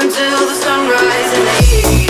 until the sunrise in the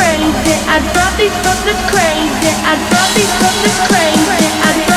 crazy. I drop these fuckers crazy. I drop these fuckers crazy.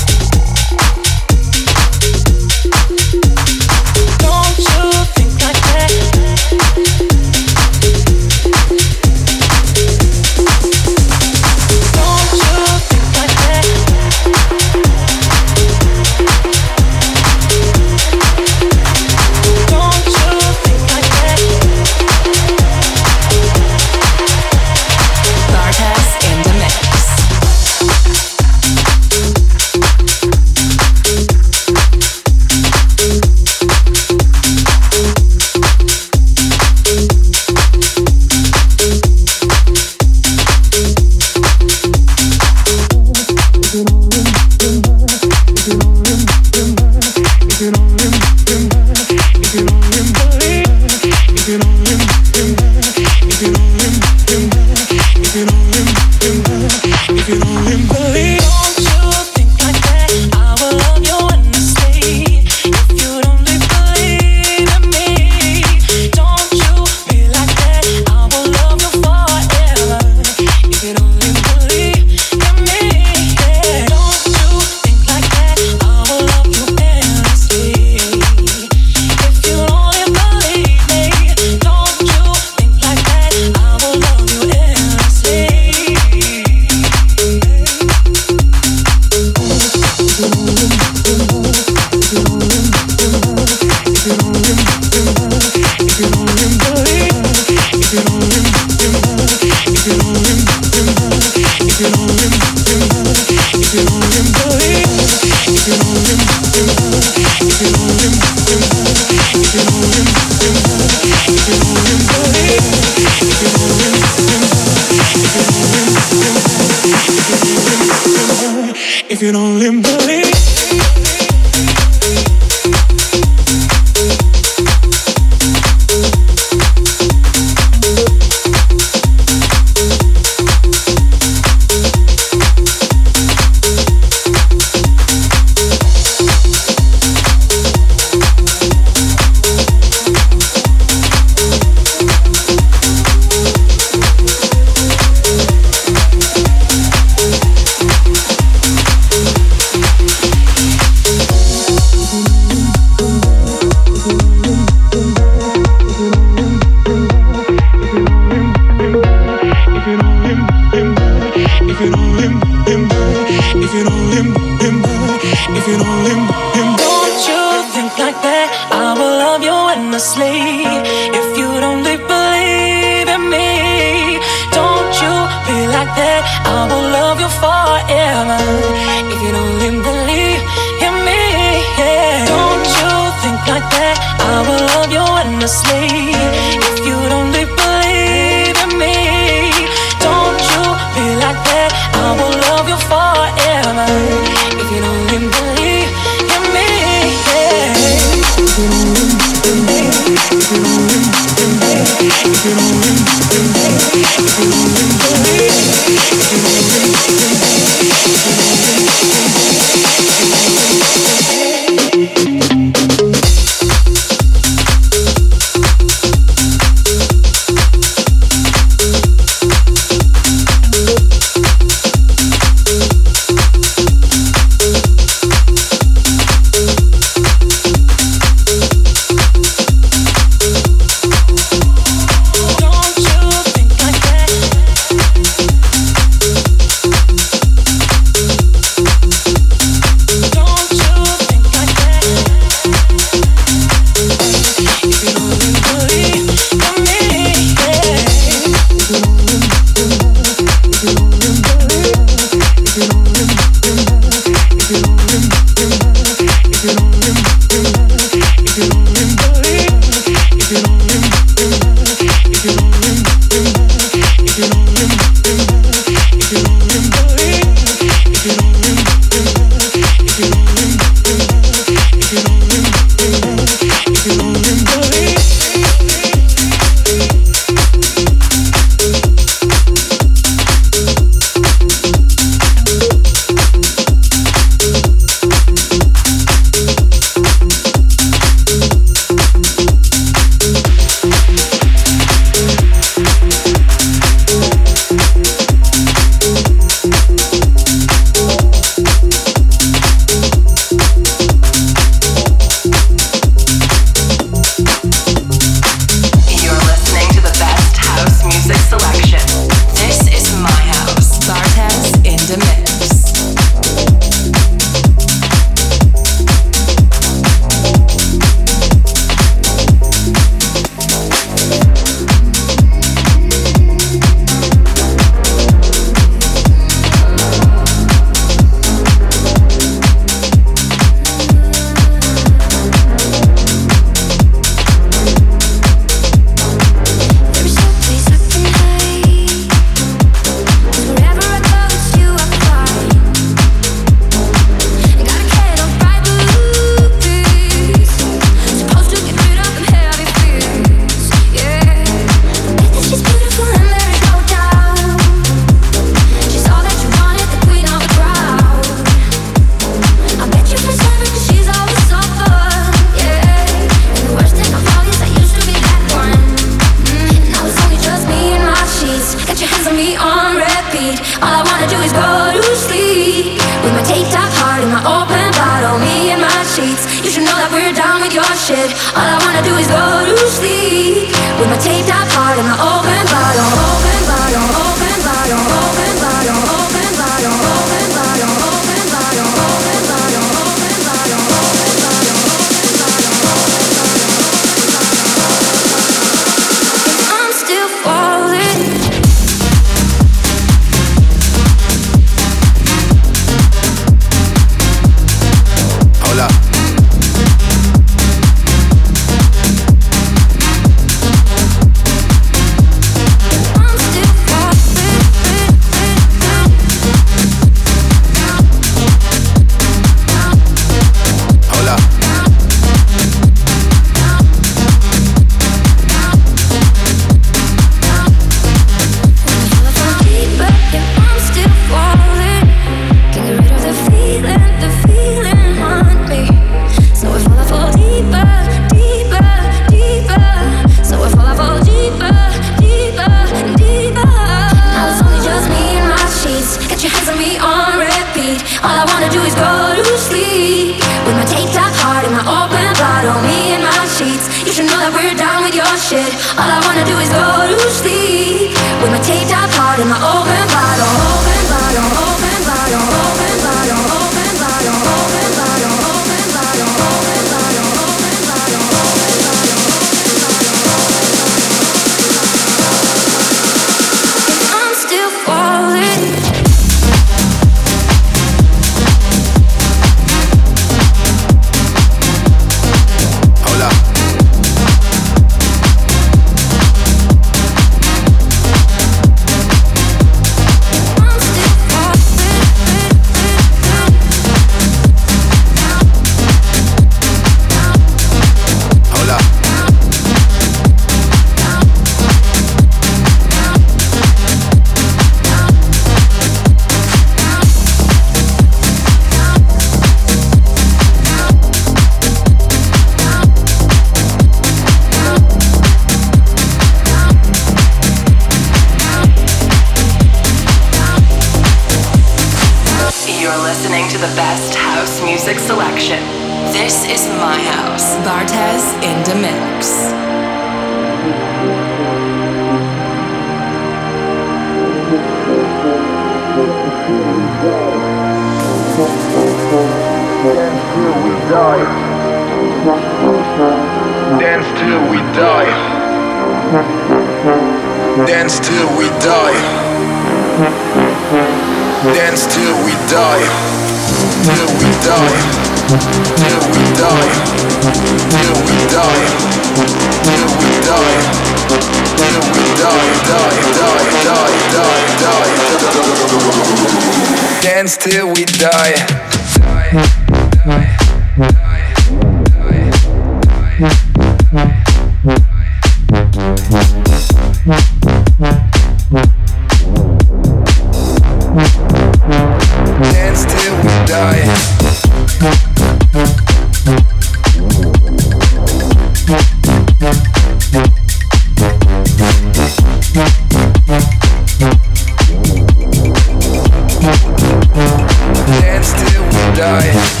Till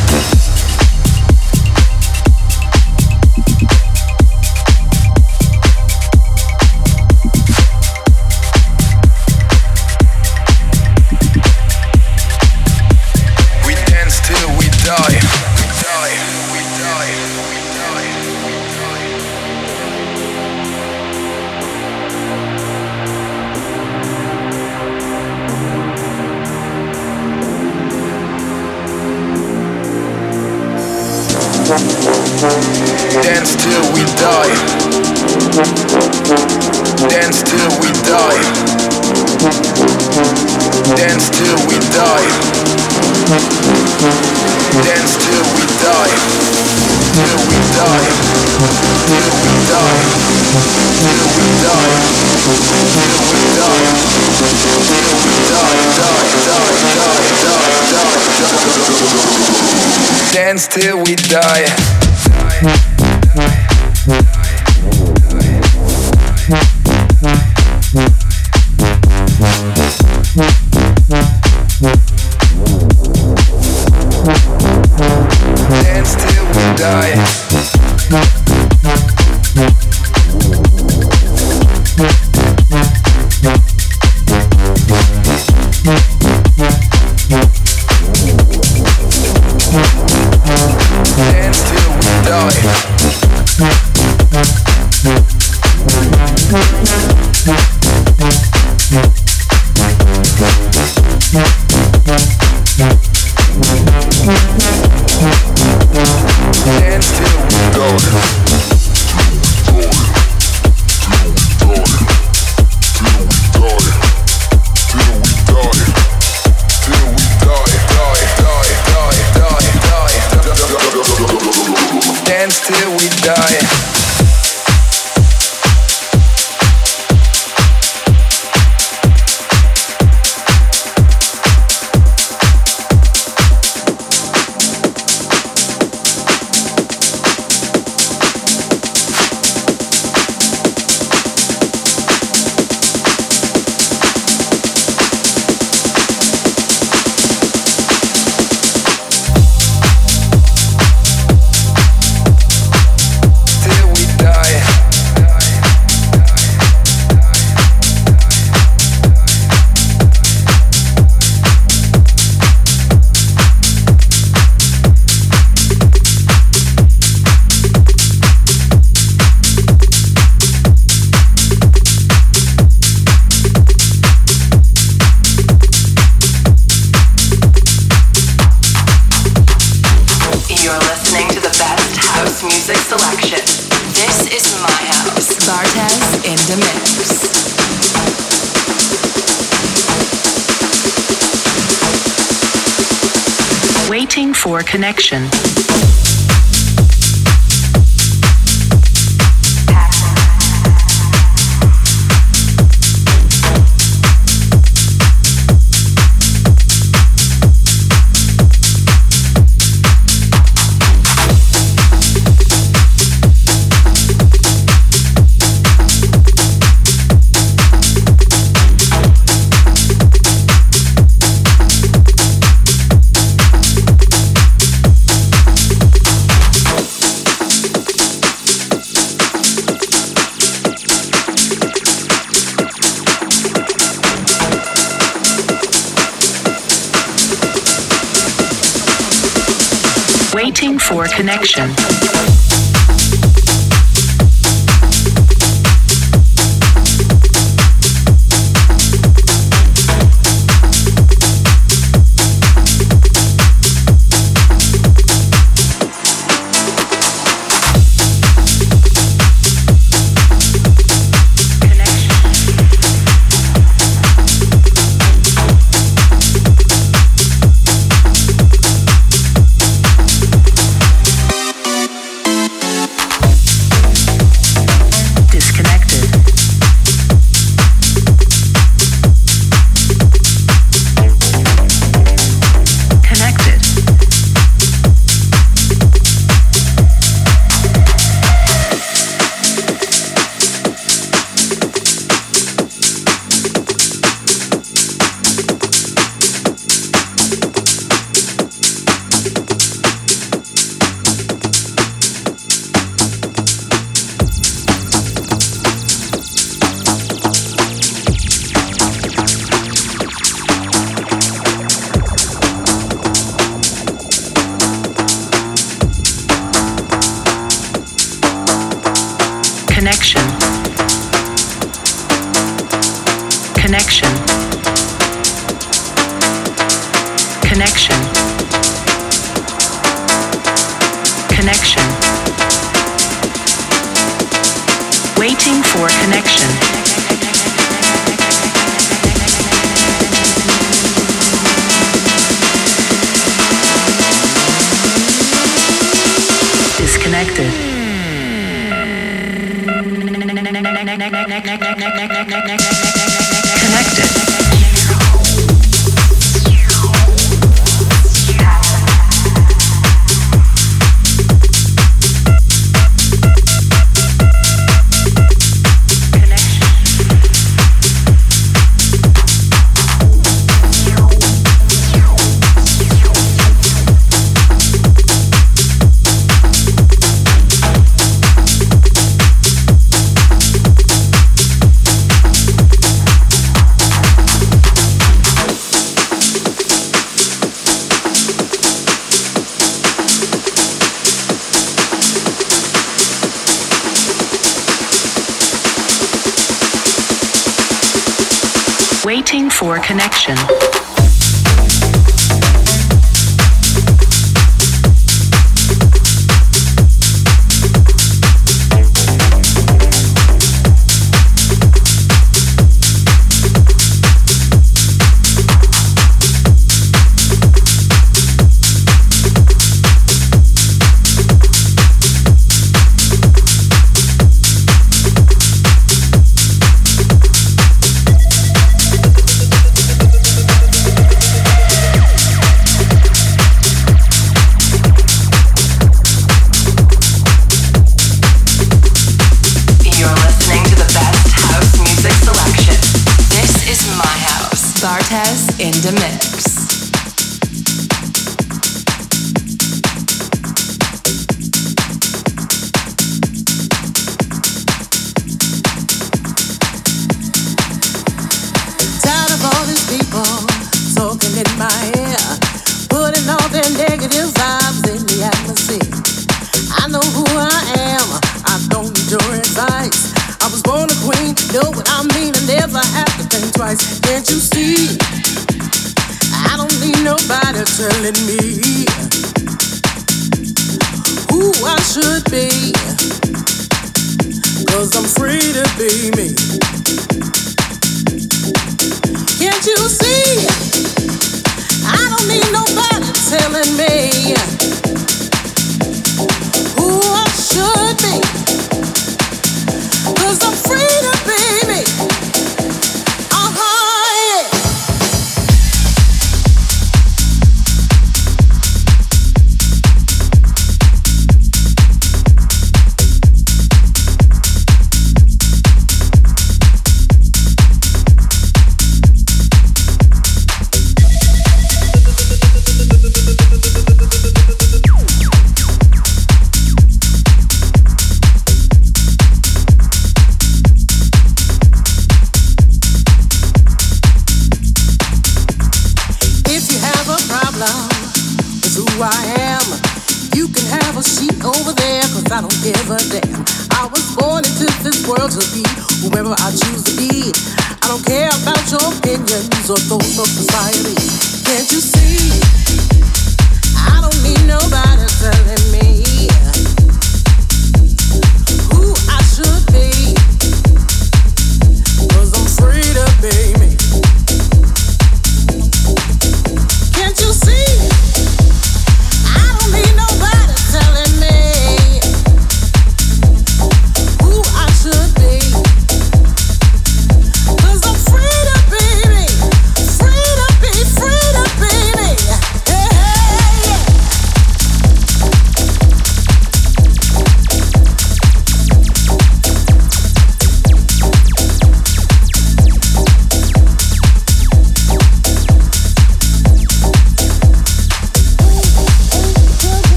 for connection.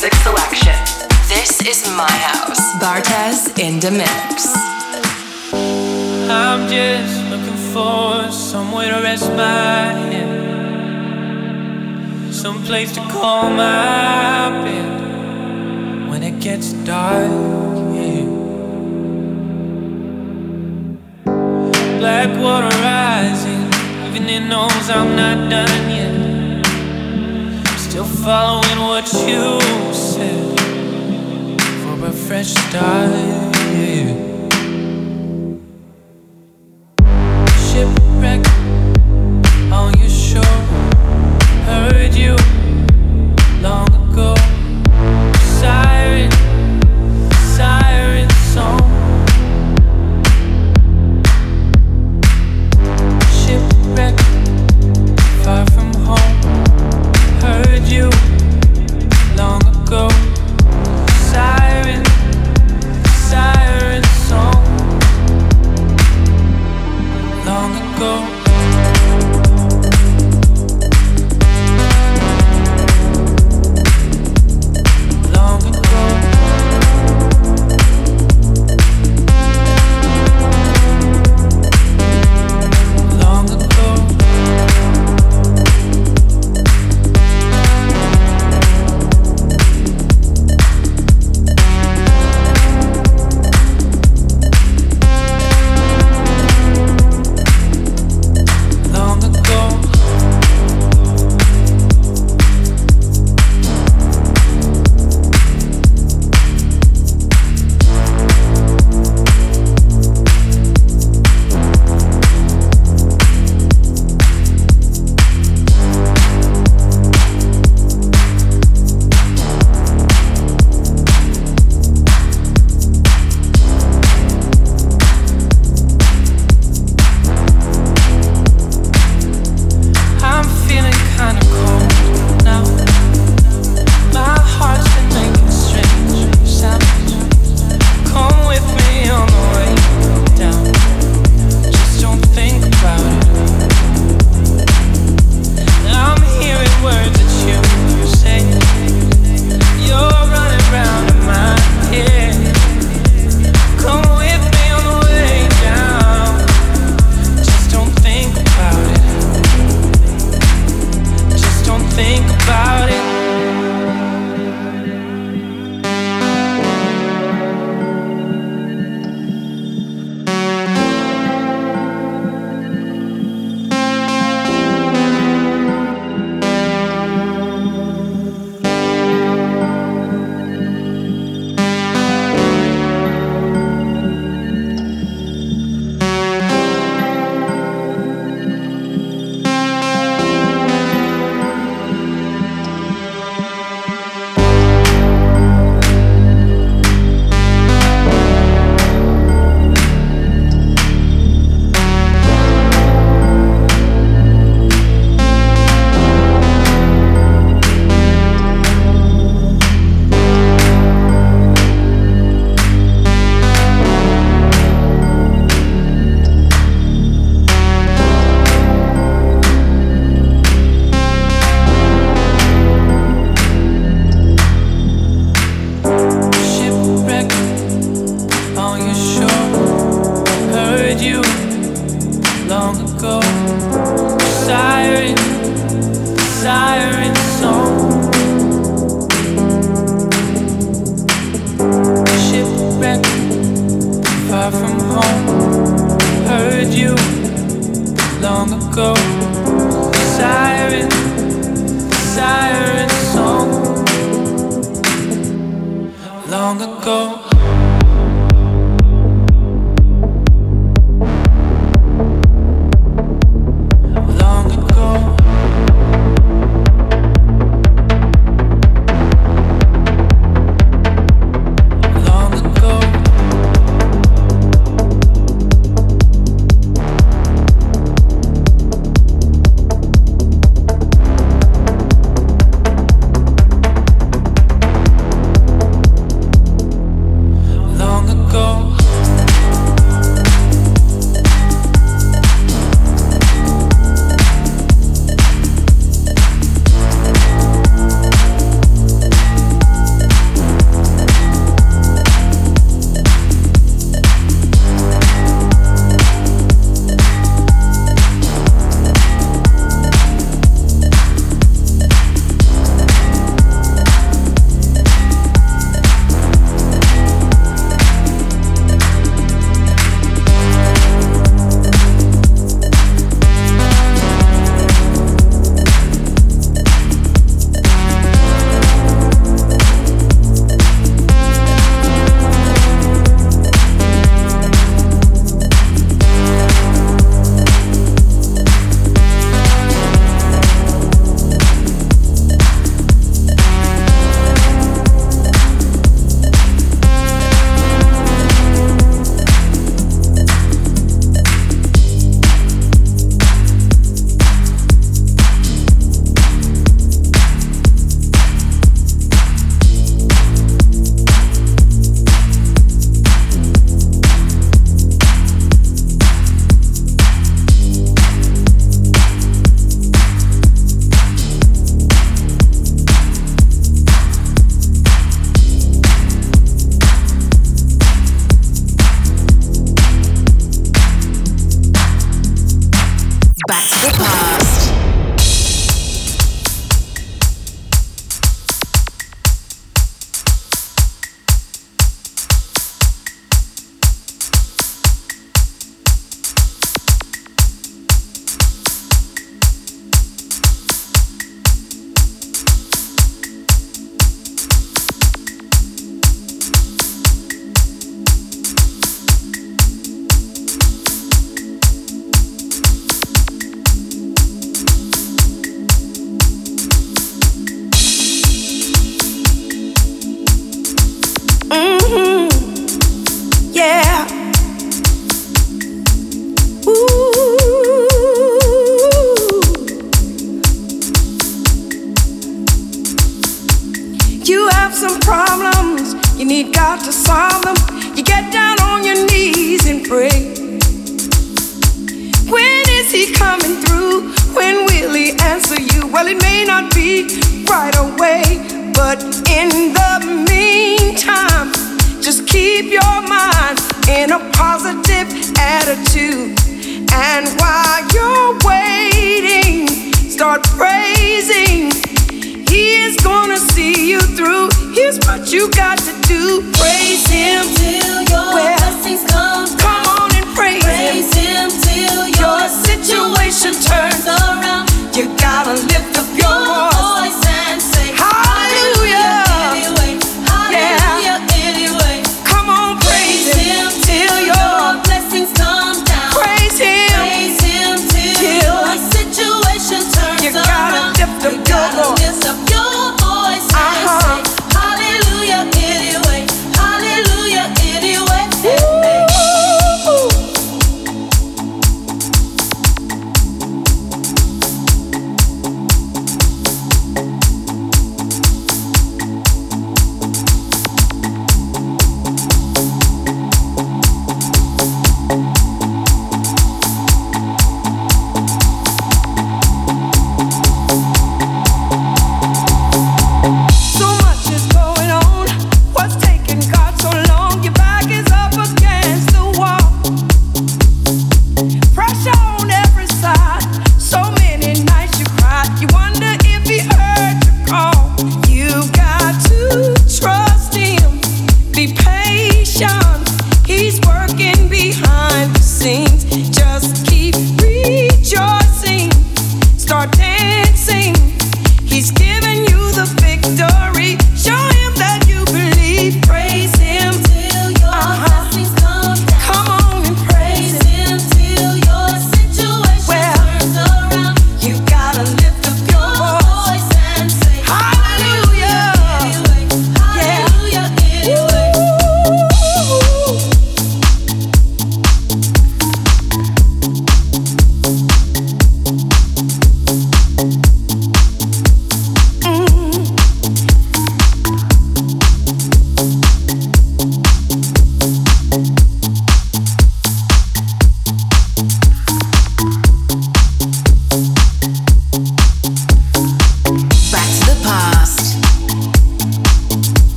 music selection. This is my house. Bartez in the mix. I'm just looking for somewhere to rest my head, some place to call my bed when it gets dark. Black water rising, even in knows I'm not done yet. Still following what you said for a fresh start.